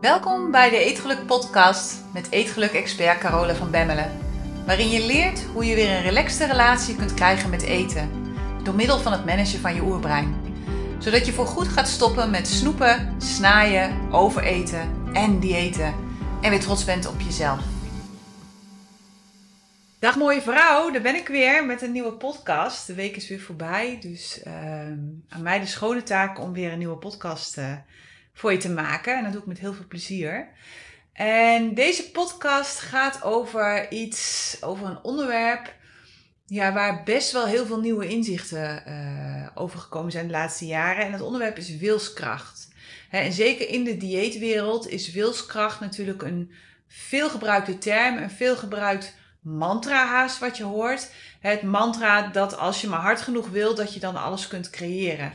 Welkom bij de Eetgeluk podcast met Eetgeluk-expert Carole van Bemmelen. Waarin je leert hoe je weer een relaxte relatie kunt krijgen met eten. Door middel van het managen van je oerbrein. Zodat je voorgoed gaat stoppen met snoepen, snaaien, overeten en diëten. En weer trots bent op jezelf. Dag mooie vrouw, daar ben ik weer met een nieuwe podcast. De week is weer voorbij, dus ehm, aan mij de schone taak om weer een nieuwe podcast uh, voor je te maken. En dat doe ik met heel veel plezier. En deze podcast gaat over iets, over een onderwerp ja, waar best wel heel veel nieuwe inzichten uh, over gekomen zijn de laatste jaren. En het onderwerp is wilskracht. en zeker in de dieetwereld is wilskracht natuurlijk een veelgebruikte term, een veelgebruikt mantra haast wat je hoort. Het mantra dat als je maar hard genoeg wil, dat je dan alles kunt creëren.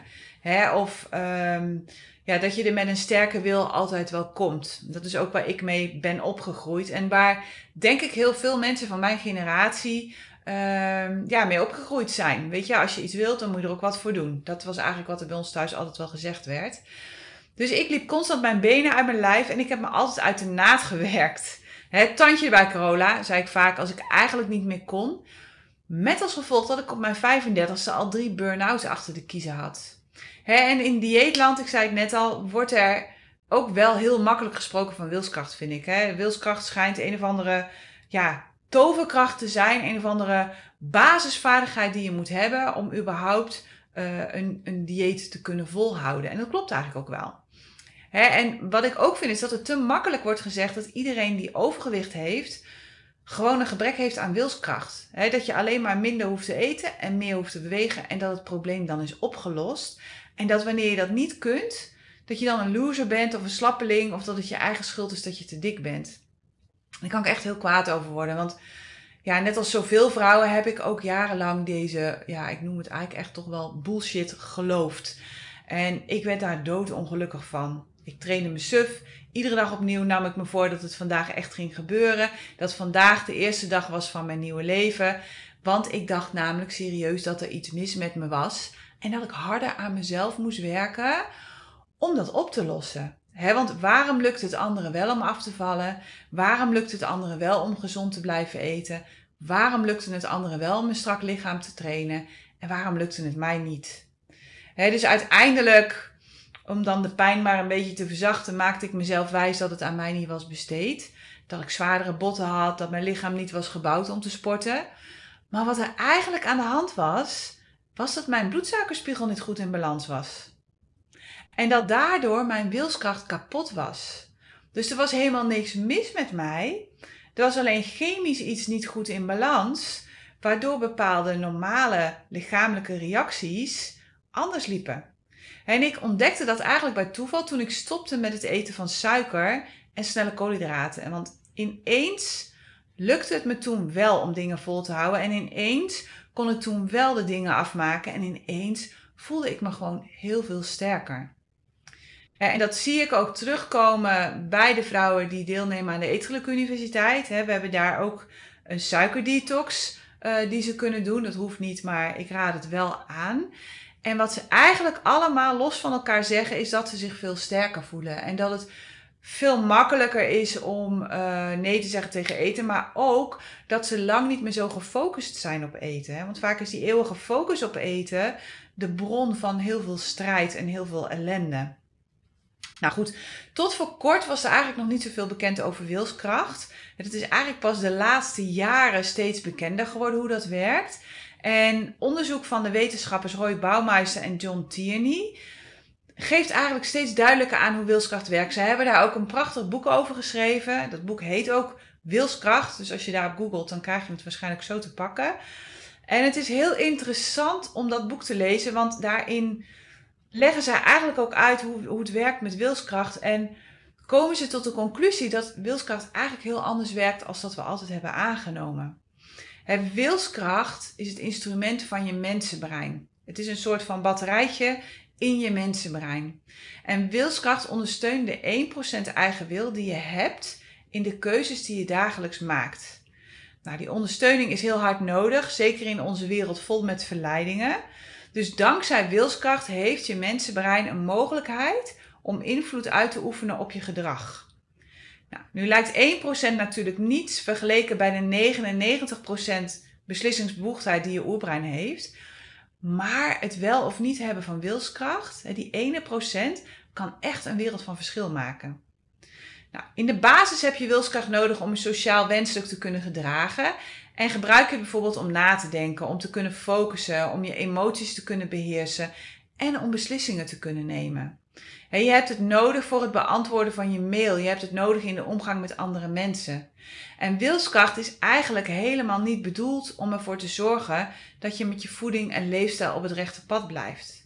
of um, ja, dat je er met een sterke wil altijd wel komt. Dat is ook waar ik mee ben opgegroeid. En waar denk ik heel veel mensen van mijn generatie uh, ja, mee opgegroeid zijn. Weet je, als je iets wilt, dan moet je er ook wat voor doen. Dat was eigenlijk wat er bij ons thuis altijd wel gezegd werd. Dus ik liep constant mijn benen uit mijn lijf en ik heb me altijd uit de naad gewerkt. Het tandje bij Corolla, zei ik vaak, als ik eigenlijk niet meer kon. Met als gevolg dat ik op mijn 35ste al drie burn-outs achter de kiezen had en in dieetland, ik zei het net al, wordt er ook wel heel makkelijk gesproken van wilskracht, vind ik. Hè. Wilskracht schijnt een of andere ja, toverkracht te zijn, een of andere basisvaardigheid die je moet hebben om überhaupt uh, een, een dieet te kunnen volhouden. En dat klopt eigenlijk ook wel. Hè, en wat ik ook vind is dat het te makkelijk wordt gezegd dat iedereen die overgewicht heeft, gewoon een gebrek heeft aan wilskracht. dat je alleen maar minder hoeft te eten en meer hoeft te bewegen en dat het probleem dan is opgelost. En dat wanneer je dat niet kunt, dat je dan een loser bent of een slappeling of dat het je eigen schuld is dat je te dik bent. Daar kan ik echt heel kwaad over worden. Want ja, net als zoveel vrouwen heb ik ook jarenlang deze, ja, ik noem het eigenlijk echt toch wel bullshit geloofd. En ik werd daar doodongelukkig van. Ik trainde me suf. Iedere dag opnieuw nam ik me voor dat het vandaag echt ging gebeuren. Dat vandaag de eerste dag was van mijn nieuwe leven. Want ik dacht namelijk serieus dat er iets mis met me was. En dat ik harder aan mezelf moest werken om dat op te lossen. want waarom lukt het anderen wel om af te vallen? Waarom lukt het anderen wel om gezond te blijven eten? Waarom lukte het anderen wel om een strak lichaam te trainen? En waarom lukte het mij niet? dus uiteindelijk, om dan de pijn maar een beetje te verzachten, maakte ik mezelf wijs dat het aan mij niet was besteed. Dat ik zwaardere botten had, dat mijn lichaam niet was gebouwd om te sporten. Maar wat er eigenlijk aan de hand was, was dat mijn bloedsuikerspiegel niet goed in balans was. En dat daardoor mijn wilskracht kapot was. Dus er was helemaal niks mis met mij. Er was alleen chemisch iets niet goed in balans, waardoor bepaalde normale lichamelijke reacties anders liepen. En ik ontdekte dat eigenlijk bij toeval toen ik stopte met het eten van suiker en snelle koolhydraten. Want ineens lukte het me toen wel om dingen vol te houden en ineens kon ik toen wel de dingen afmaken en ineens voelde ik me gewoon heel veel sterker. En dat zie ik ook terugkomen bij de vrouwen die deelnemen aan de Eetgeluk Universiteit. We hebben daar ook een suikerdetox uh, die ze kunnen doen. Dat hoeft niet, maar ik raad het wel aan. En wat ze eigenlijk allemaal los van elkaar zeggen, is dat ze zich veel sterker voelen. En dat het veel makkelijker is om uh, nee te zeggen tegen eten, maar ook dat ze lang niet meer zo gefocust zijn op eten. Hè? Want vaak is die eeuwige focus op eten de bron van heel veel strijd en heel veel ellende. Nou goed, tot voor kort was er eigenlijk nog niet zoveel bekend over wilskracht. Het is eigenlijk pas de laatste jaren steeds bekender geworden hoe dat werkt. En onderzoek van de wetenschappers Roy Baumeister en John Tierney geeft eigenlijk steeds duidelijker aan hoe wilskracht werkt. Ze hebben daar ook een prachtig boek over geschreven. Dat boek heet ook Wilskracht. Dus als je daarop googelt, dan krijg je het waarschijnlijk zo te pakken. En het is heel interessant om dat boek te lezen, want daarin leggen ze eigenlijk ook uit hoe, hoe het werkt met wilskracht. En komen ze tot de conclusie dat wilskracht eigenlijk heel anders werkt als dat we altijd hebben aangenomen. Het wilskracht is het instrument van je mensenbrein. Het is een soort van batterijtje in je mensenbrein. En wilskracht ondersteunt de 1% eigen wil die je hebt in de keuzes die je dagelijks maakt. Nou, die ondersteuning is heel hard nodig, zeker in onze wereld vol met verleidingen. Dus dankzij wilskracht heeft je mensenbrein een mogelijkheid om invloed uit te oefenen op je gedrag. Nou, nu lijkt 1% natuurlijk niets vergeleken bij de 99% beslissingsbevoegdheid die je oerbrein heeft. Maar het wel of niet hebben van wilskracht, die ene procent, kan echt een wereld van verschil maken. Nou, in de basis heb je wilskracht nodig om je sociaal wenselijk te kunnen gedragen. En gebruik je bijvoorbeeld om na te denken, om te kunnen focussen, om je emoties te kunnen beheersen en om beslissingen te kunnen nemen. je hebt het nodig voor het beantwoorden van je mail. Je hebt het nodig in de omgang met andere mensen. En wilskracht is eigenlijk helemaal niet bedoeld om ervoor te zorgen dat je met je voeding en leefstijl op het rechte pad blijft.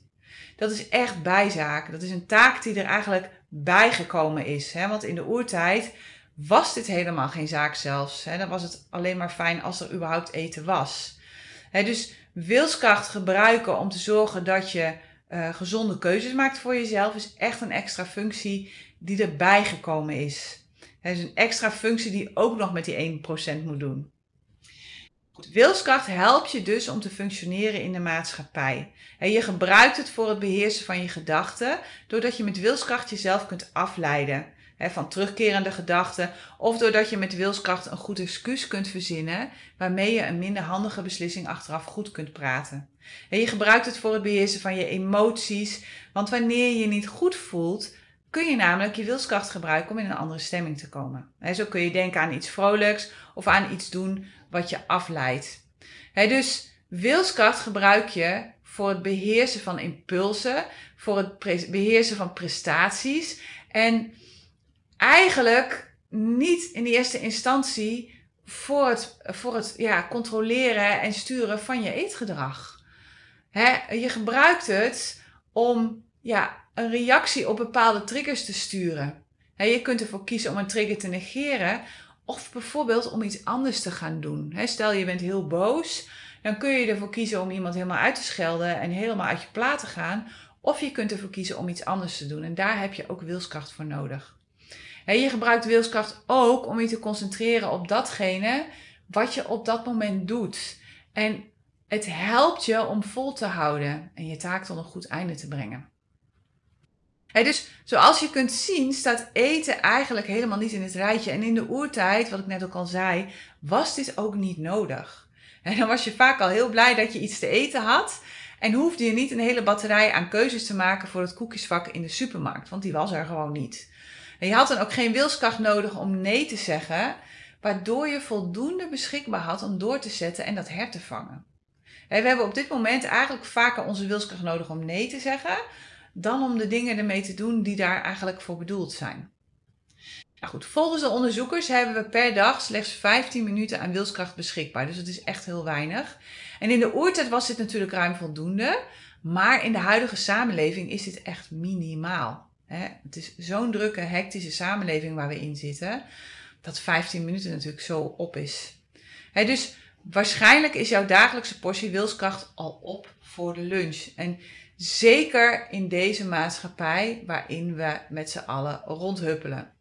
Dat is echt bijzaak. Dat is een taak die er eigenlijk bijgekomen is. Want in de oertijd was dit helemaal geen zaak zelfs. Dan was het alleen maar fijn als er überhaupt eten was. Dus wilskracht gebruiken om te zorgen dat je uh, gezonde keuzes maakt voor jezelf is echt een extra functie die erbij gekomen is. Het is een extra functie die ook nog met die 1% moet doen. Goed, wilskracht helpt je dus om te functioneren in de maatschappij. je gebruikt het voor het beheersen van je gedachten, doordat je met wilskracht jezelf kunt afleiden van terugkerende gedachten, of doordat je met wilskracht een goed excuus kunt verzinnen waarmee je een minder handige beslissing achteraf goed kunt praten. En je gebruikt het voor het beheersen van je emoties, want wanneer je je niet goed voelt, kun je namelijk je wilskracht gebruiken om in een andere stemming te komen. zo kun je denken aan iets vrolijks of aan iets doen wat je afleidt. dus wilskracht gebruik je voor het beheersen van impulsen, voor het beheersen van prestaties en eigenlijk niet in de eerste instantie voor het, voor het ja, controleren en sturen van je eetgedrag. Je gebruikt het om ja, een reactie op bepaalde triggers te sturen. je kunt ervoor kiezen om een trigger te negeren of bijvoorbeeld om iets anders te gaan doen. stel je bent heel boos, dan kun je ervoor kiezen om iemand helemaal uit te schelden en helemaal uit je plaat te gaan. Of je kunt ervoor kiezen om iets anders te doen. En daar heb je ook wilskracht voor nodig. je gebruikt wilskracht ook om je te concentreren op datgene wat je op dat moment doet. En het helpt je om vol te houden en je taak tot een goed einde te brengen. Dus zoals je kunt zien staat eten eigenlijk helemaal niet in het rijtje. En in de oertijd, wat ik net ook al zei, was dit ook niet nodig. En dan was je vaak al heel blij dat je iets te eten had. En hoefde je niet een hele batterij aan keuzes te maken voor het koekjesvak in de supermarkt. Want die was er gewoon niet. En je had dan ook geen wilskracht nodig om nee te zeggen. Waardoor je voldoende beschikbaar had om door te zetten en dat her te vangen. We hebben op dit moment eigenlijk vaker onze wilskracht nodig om nee te zeggen dan om de dingen ermee te doen die daar eigenlijk voor bedoeld zijn. Nou goed, volgens de onderzoekers hebben we per dag slechts 15 minuten aan wilskracht beschikbaar. Dus dat is echt heel weinig. En in de oertijd was dit natuurlijk ruim voldoende. Maar in de huidige samenleving is dit echt minimaal. Het is zo'n drukke, hectische samenleving waar we in zitten. Dat 15 minuten natuurlijk zo op is. Dus waarschijnlijk is jouw dagelijkse portie wilskracht al op voor de lunch. En Zeker in deze maatschappij waarin we met z'n allen rondhuppelen.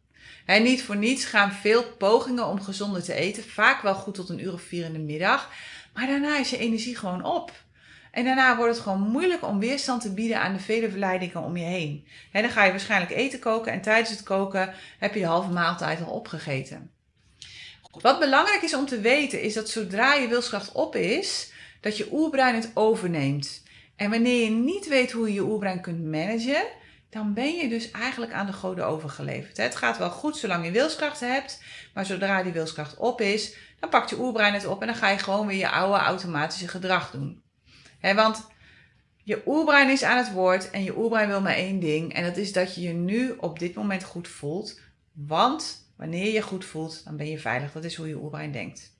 En niet voor niets gaan veel pogingen om gezonder te eten vaak wel goed tot een uur of vier in de middag. Maar daarna is je energie gewoon op. En daarna wordt het gewoon moeilijk om weerstand te bieden aan de vele verleidingen om je heen. En dan ga je waarschijnlijk eten koken en tijdens het koken heb je de halve maaltijd al opgegeten. Wat belangrijk is om te weten is dat zodra je wilskracht op is, dat je oerbrein het overneemt. En wanneer je niet weet hoe je je oerbrein kunt managen, dan ben je dus eigenlijk aan de goden overgeleverd. Het gaat wel goed zolang je wilskracht hebt, maar zodra die wilskracht op is, dan pakt je oerbrein het op en dan ga je gewoon weer je oude automatische gedrag doen. want je oerbrein is aan het woord en je oerbrein wil maar één ding en dat is dat je je nu op dit moment goed voelt. Want wanneer je goed voelt, dan ben je veilig. Dat is hoe je oerbrein denkt.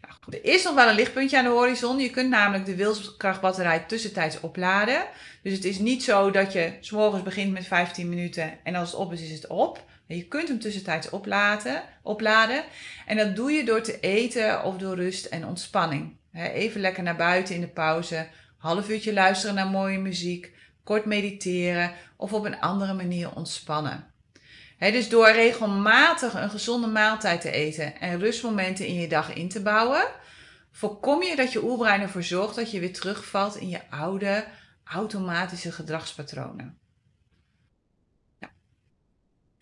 Nou, er is nog wel een lichtpuntje aan de horizon. Je kunt namelijk de wilskrachtbatterij tussentijds opladen. Dus het is niet zo dat je s morgens begint met 15 minuten en als het op is, is het op. Je kunt hem tussentijds opladen, opladen. En dat doe je door te eten of door rust en ontspanning. Even lekker naar buiten in de pauze, half uurtje luisteren naar mooie muziek, kort mediteren of op een andere manier ontspannen dus door regelmatig een gezonde maaltijd te eten en rustmomenten in je dag in te bouwen, voorkom je dat je oerbrein ervoor zorgt dat je weer terugvalt in je oude automatische gedragspatronen. Nou.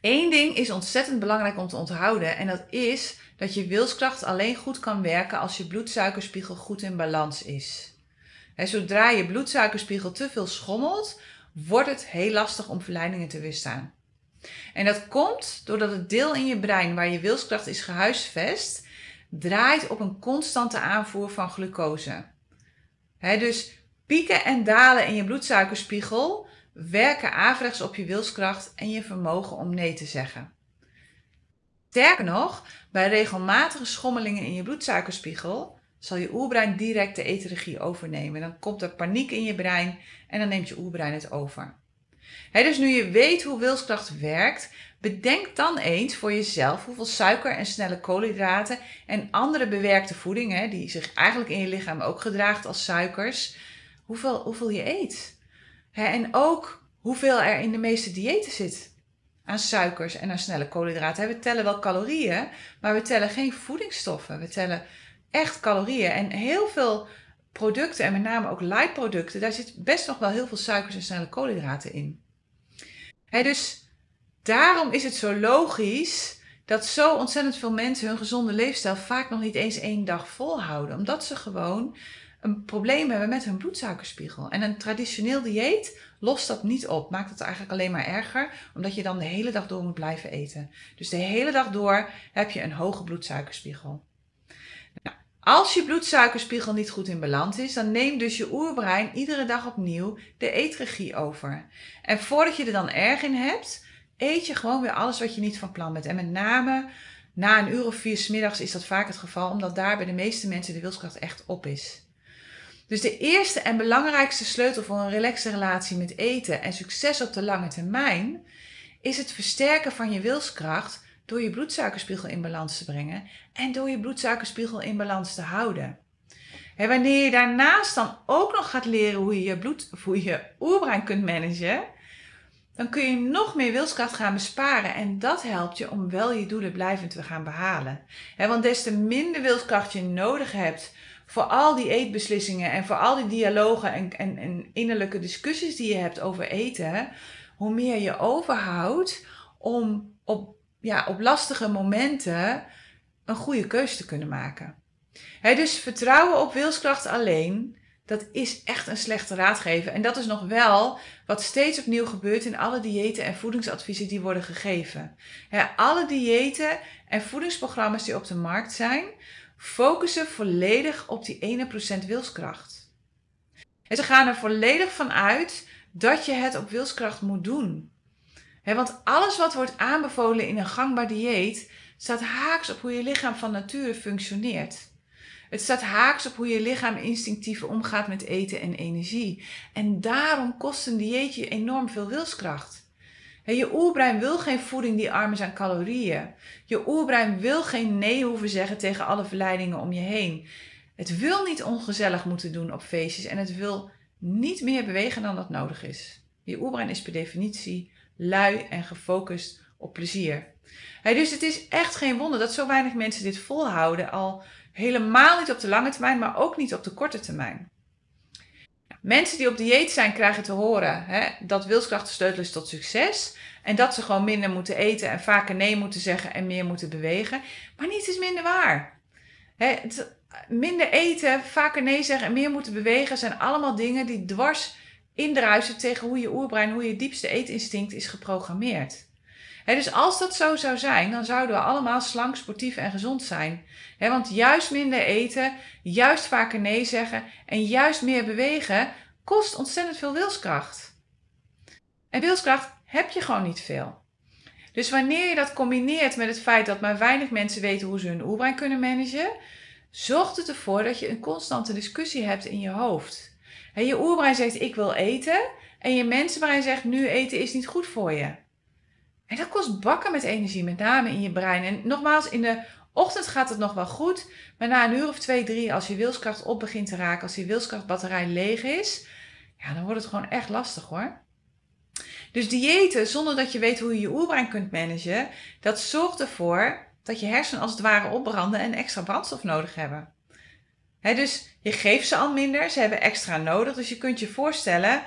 Eén ding is ontzettend belangrijk om te onthouden en dat is dat je wilskracht alleen goed kan werken als je bloedsuikerspiegel goed in balans is. zodra je bloedsuikerspiegel te veel schommelt, wordt het heel lastig om verleidingen te weerstaan. En dat komt doordat het deel in je brein waar je wilskracht is gehuisvest, draait op een constante aanvoer van glucose. dus pieken en dalen in je bloedsuikerspiegel werken averechts op je wilskracht en je vermogen om nee te zeggen. Sterker nog, bij regelmatige schommelingen in je bloedsuikerspiegel zal je oerbrein direct de eetregie overnemen. Dan komt er paniek in je brein en dan neemt je oerbrein het over. Dus nu je weet hoe wilskracht werkt, bedenk dan eens voor jezelf hoeveel suiker en snelle koolhydraten en andere bewerkte voeding, die zich eigenlijk in je lichaam ook gedraagt als suikers, hoeveel, hoeveel je eet. en ook hoeveel er in de meeste diëten zit aan suikers en aan snelle koolhydraten. We tellen wel calorieën, maar we tellen geen voedingsstoffen. We tellen echt calorieën. En heel veel producten, en met name ook light producten, daar zit best nog wel heel veel suikers en snelle koolhydraten in. Dus daarom is het zo logisch dat zo ontzettend veel mensen hun gezonde leefstijl vaak nog niet eens één dag volhouden. Omdat ze gewoon een probleem hebben met hun bloedsuikerspiegel. En een traditioneel dieet lost dat niet op. Maakt het eigenlijk alleen maar erger, omdat je dan de hele dag door moet blijven eten. Dus de hele dag door heb je een hoge bloedsuikerspiegel. Als je bloedsuikerspiegel niet goed in balans is, dan neemt dus je oerbrein iedere dag opnieuw de eetregie over. En voordat je er dan erg in hebt, eet je gewoon weer alles wat je niet van plan bent. En met name na een uur of vier smiddags is dat vaak het geval, omdat daar bij de meeste mensen de wilskracht echt op is. Dus de eerste en belangrijkste sleutel voor een relaxe relatie met eten en succes op de lange termijn is het versterken van je wilskracht door je bloedsuikerspiegel in balans te brengen en door je bloedsuikerspiegel in balans te houden. En wanneer je daarnaast dan ook nog gaat leren hoe je je, bloed, hoe je oerbrein kunt managen, dan kun je nog meer wilskracht gaan besparen. En dat helpt je om wel je doelen blijvend te gaan behalen. want des te minder wilskracht je nodig hebt voor al die eetbeslissingen en voor al die dialogen en, en, en innerlijke discussies die je hebt over eten, hoe meer je overhoudt om op, ja, op lastige momenten een goede keuze te kunnen maken. dus vertrouwen op wilskracht alleen, dat is echt een slechte raadgever. En dat is nog wel wat steeds opnieuw gebeurt in alle diëten en voedingsadviezen die worden gegeven. alle diëten en voedingsprogramma's die op de markt zijn, focussen volledig op die ene procent wilskracht. En ze gaan er volledig van uit dat je het op wilskracht moet doen. Want alles wat wordt aanbevolen in een gangbaar dieet staat haaks op hoe je lichaam van nature functioneert. Het staat haaks op hoe je lichaam instinctief omgaat met eten en energie. En daarom kost een dieetje enorm veel wilskracht je oerbrein wil geen voeding die arm is aan calorieën. Je oerbrein wil geen nee hoeven zeggen tegen alle verleidingen om je heen. Het wil niet ongezellig moeten doen op feestjes en het wil niet meer bewegen dan dat nodig is. Je oerbrein is per definitie lui en gefocust op plezier. dus het is echt geen wonder dat zo weinig mensen dit volhouden, al helemaal niet op de lange termijn, maar ook niet op de korte termijn. Mensen die op dieet zijn krijgen te horen hè, dat wilskracht de sleutel is tot succes. En dat ze gewoon minder moeten eten en vaker nee moeten zeggen en meer moeten bewegen. Maar niets is minder waar. Hè, minder eten, vaker nee zeggen en meer moeten bewegen zijn allemaal dingen die dwars indruisen tegen hoe je oerbrein, hoe je diepste eetinstinct is geprogrammeerd. dus als dat zo zou zijn, dan zouden we allemaal slank, sportief en gezond zijn. want juist minder eten, juist vaker nee zeggen en juist meer bewegen kost ontzettend veel wilskracht. En wilskracht heb je gewoon niet veel. Dus wanneer je dat combineert met het feit dat maar weinig mensen weten hoe ze hun oerbrein kunnen managen, zorgt het ervoor dat je een constante discussie hebt in je hoofd. Je oerbrein zegt ik wil eten en je mensenbrein zegt nu eten is niet goed voor je. En dat kost bakken met energie, met name in je brein. En nogmaals, in de ochtend gaat het nog wel goed, maar na een uur of twee, drie, als je wilskracht op begint te raken, als je wilskrachtbatterij leeg is, ja, dan wordt het gewoon echt lastig hoor. Dus diëten zonder dat je weet hoe je je oerbrein kunt managen, dat zorgt ervoor dat je hersenen als het ware opbranden en extra brandstof nodig hebben. Dus je geeft ze al minder, ze hebben extra nodig. Dus je kunt je voorstellen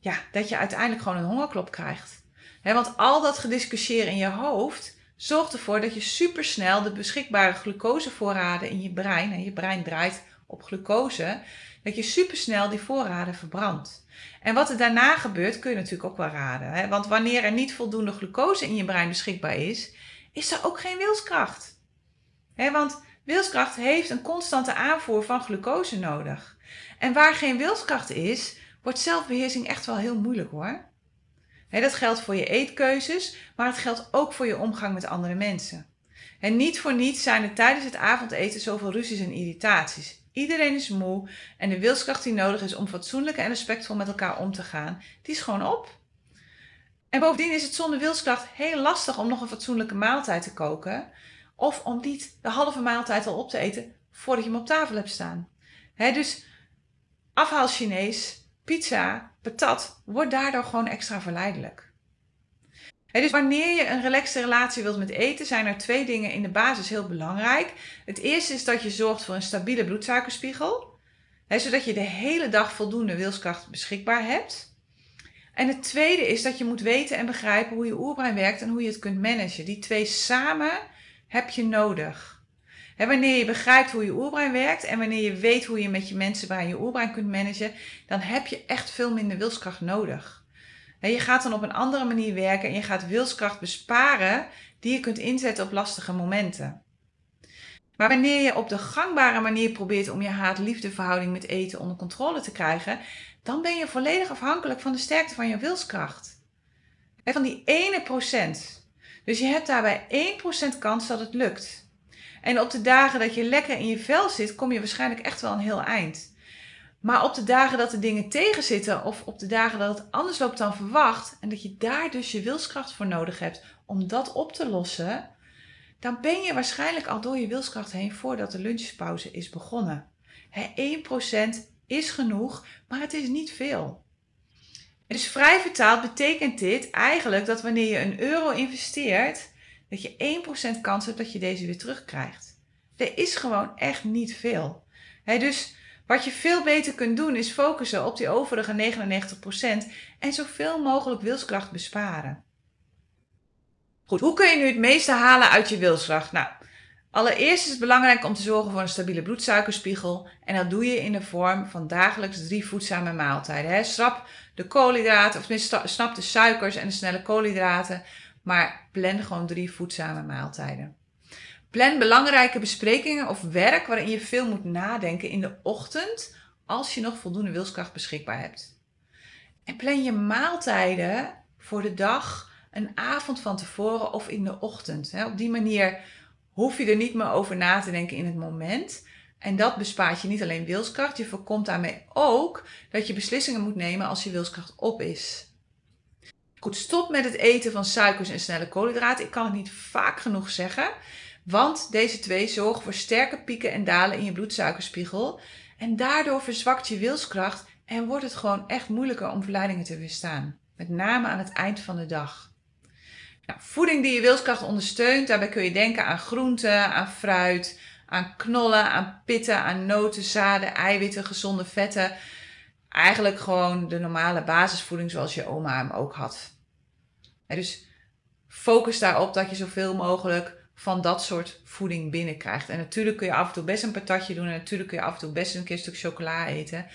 ja, dat je uiteindelijk gewoon een hongerklop krijgt. want al dat gediscussieer in je hoofd zorgt ervoor dat je supersnel de beschikbare glucosevoorraden in je brein, en je brein draait op glucose, dat je supersnel die voorraden verbrandt. En wat er daarna gebeurt, kun je natuurlijk ook wel raden. Want wanneer er niet voldoende glucose in je brein beschikbaar is, is er ook geen wilskracht. Want wilskracht heeft een constante aanvoer van glucose nodig. En waar geen wilskracht is, wordt zelfbeheersing echt wel heel moeilijk hoor. dat geldt voor je eetkeuzes, maar het geldt ook voor je omgang met andere mensen. En niet voor niets zijn er tijdens het avondeten zoveel ruzies en irritaties. Iedereen is moe en de wilskracht die nodig is om fatsoenlijk en respectvol met elkaar om te gaan, die is gewoon op. En bovendien is het zonder wilskracht heel lastig om nog een fatsoenlijke maaltijd te koken. Of om niet de halve maaltijd al op te eten voordat je hem op tafel hebt staan. dus afhaal Chinees, pizza, patat wordt daardoor gewoon extra verleidelijk. dus wanneer je een relaxte relatie wilt met eten, zijn er twee dingen in de basis heel belangrijk. Het eerste is dat je zorgt voor een stabiele bloedsuikerspiegel, zodat je de hele dag voldoende wilskracht beschikbaar hebt. En het tweede is dat je moet weten en begrijpen hoe je oerbrein werkt en hoe je het kunt managen. Die twee samen heb je nodig. wanneer je begrijpt hoe je oerbrein werkt en wanneer je weet hoe je met je mensen bij je oerbrein kunt managen, dan heb je echt veel minder wilskracht nodig. je gaat dan op een andere manier werken en je gaat wilskracht besparen die je kunt inzetten op lastige momenten. Maar wanneer je op de gangbare manier probeert om je haat-liefde met eten onder controle te krijgen, dan ben je volledig afhankelijk van de sterkte van je wilskracht. En van die ene procent. Dus je hebt daarbij 1% kans dat het lukt. En op de dagen dat je lekker in je vel zit, kom je waarschijnlijk echt wel een heel eind. Maar op de dagen dat de dingen tegenzitten of op de dagen dat het anders loopt dan verwacht en dat je daar dus je wilskracht voor nodig hebt om dat op te lossen, dan ben je waarschijnlijk al door je wilskracht heen voordat de lunchpauze is begonnen. He, 1% is genoeg, maar het is niet veel. Dus vrij vertaald betekent dit eigenlijk dat wanneer je een euro investeert, dat je 1% kans hebt dat je deze weer terugkrijgt. Er is gewoon echt niet veel. dus wat je veel beter kunt doen is focussen op die overige 99% en zoveel mogelijk wilskracht besparen. Goed, hoe kun je nu het meeste halen uit je wilskracht? Nou, Allereerst is het belangrijk om te zorgen voor een stabiele bloedsuikerspiegel. En dat doe je in de vorm van dagelijks drie voedzame maaltijden. Hè. Schrap de koolhydraten, of tenminste snap de suikers en de snelle koolhydraten. Maar plan gewoon drie voedzame maaltijden. Plan belangrijke besprekingen of werk waarin je veel moet nadenken in de ochtend. Als je nog voldoende wilskracht beschikbaar hebt. En plan je maaltijden voor de dag een avond van tevoren of in de ochtend. Hè. Op die manier hoef je er niet meer over na te denken in het moment. En dat bespaart je niet alleen wilskracht, je voorkomt daarmee ook dat je beslissingen moet nemen als je wilskracht op is. Goed, stop met het eten van suikers en snelle koolhydraten. Ik kan het niet vaak genoeg zeggen, want deze twee zorgen voor sterke pieken en dalen in je bloedsuikerspiegel. En daardoor verzwakt je wilskracht en wordt het gewoon echt moeilijker om verleidingen te weerstaan. Met name aan het eind van de dag. Nou, voeding die je wilskracht ondersteunt, daarbij kun je denken aan groenten, aan fruit, aan knollen, aan pitten, aan noten, zaden, eiwitten, gezonde vetten. Eigenlijk gewoon de normale basisvoeding zoals je oma hem ook had. dus focus daarop dat je zoveel mogelijk van dat soort voeding binnenkrijgt. En natuurlijk kun je af en toe best een patatje doen en natuurlijk kun je af en toe best een keer een stuk chocola eten.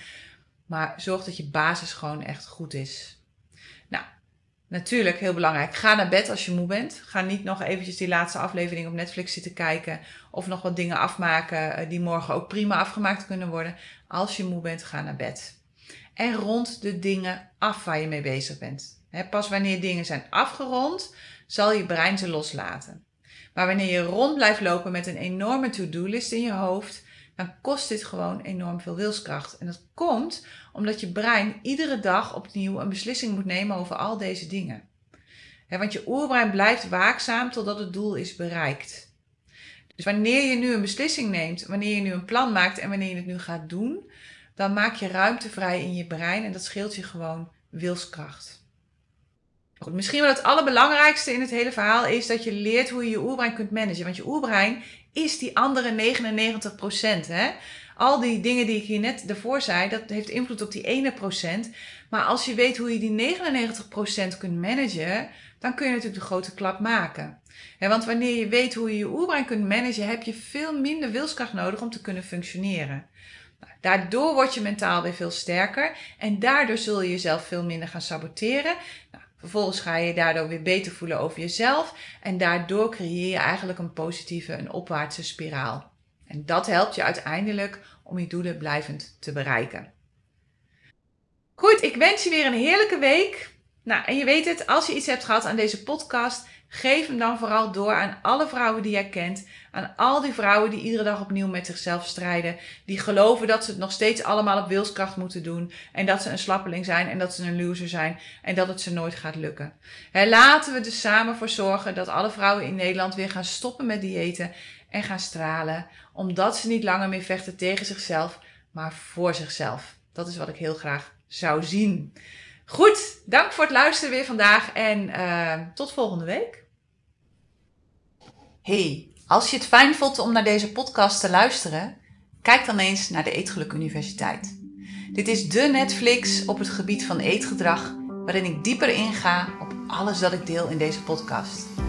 Maar zorg dat je basis gewoon echt goed is. Natuurlijk, heel belangrijk. Ga naar bed als je moe bent. Ga niet nog eventjes die laatste aflevering op Netflix zitten kijken. Of nog wat dingen afmaken eh, die morgen ook prima afgemaakt kunnen worden. Als je moe bent, ga naar bed. En rond de dingen af waar je mee bezig bent. pas wanneer dingen zijn afgerond, zal je brein ze loslaten. Maar wanneer je rond blijft lopen met een enorme to-do-list in je hoofd, dan kost dit gewoon enorm veel wilskracht. En dat komt omdat je brein iedere dag opnieuw een beslissing moet nemen over al deze dingen. want je oerbrein blijft waakzaam totdat het doel is bereikt. Dus wanneer je nu een beslissing neemt, wanneer je nu een plan maakt en wanneer je het nu gaat doen, dan maak je ruimte vrij in je brein en dat scheelt je gewoon wilskracht. Goed, misschien wel het allerbelangrijkste in het hele verhaal is dat je leert hoe je je oerbrein kunt managen. Want je oerbrein is die andere 99%. Hè? Al die dingen die ik hier net daarvoor zei, dat heeft invloed op die ene procent. Maar als je weet hoe je die 99% kunt managen, dan kun je natuurlijk de grote klap maken. want wanneer je weet hoe je je oerbrein kunt managen, heb je veel minder wilskracht nodig om te kunnen functioneren. Nou, daardoor word je mentaal weer veel sterker en daardoor zul je jezelf veel minder gaan saboteren. Nou, vervolgens ga je je daardoor weer beter voelen over jezelf en daardoor creëer je eigenlijk een positieve, een opwaartse spiraal. En dat helpt je uiteindelijk om je doelen blijvend te bereiken. Goed, ik wens je weer een heerlijke week. Nou, en je weet het, als je iets hebt gehad aan deze podcast, geef hem dan vooral door aan alle vrouwen die jij kent. Aan al die vrouwen die iedere dag opnieuw met zichzelf strijden. Die geloven dat ze het nog steeds allemaal op wilskracht moeten doen. En dat ze een slappeling zijn en dat ze een loser zijn. En dat het ze nooit gaat lukken. laten we er dus samen voor zorgen dat alle vrouwen in Nederland weer gaan stoppen met diëten. En gaan stralen. Omdat ze niet langer meer vechten tegen zichzelf, maar voor zichzelf. Dat is wat ik heel graag zou zien. Goed, dank voor het luisteren weer vandaag en uh, tot volgende week. Hey, als je het fijn vond om naar deze podcast te luisteren, kijk dan eens naar de Eetgeluk Universiteit. Dit is de Netflix op het gebied van eetgedrag, waarin ik dieper inga op alles dat ik deel in deze podcast.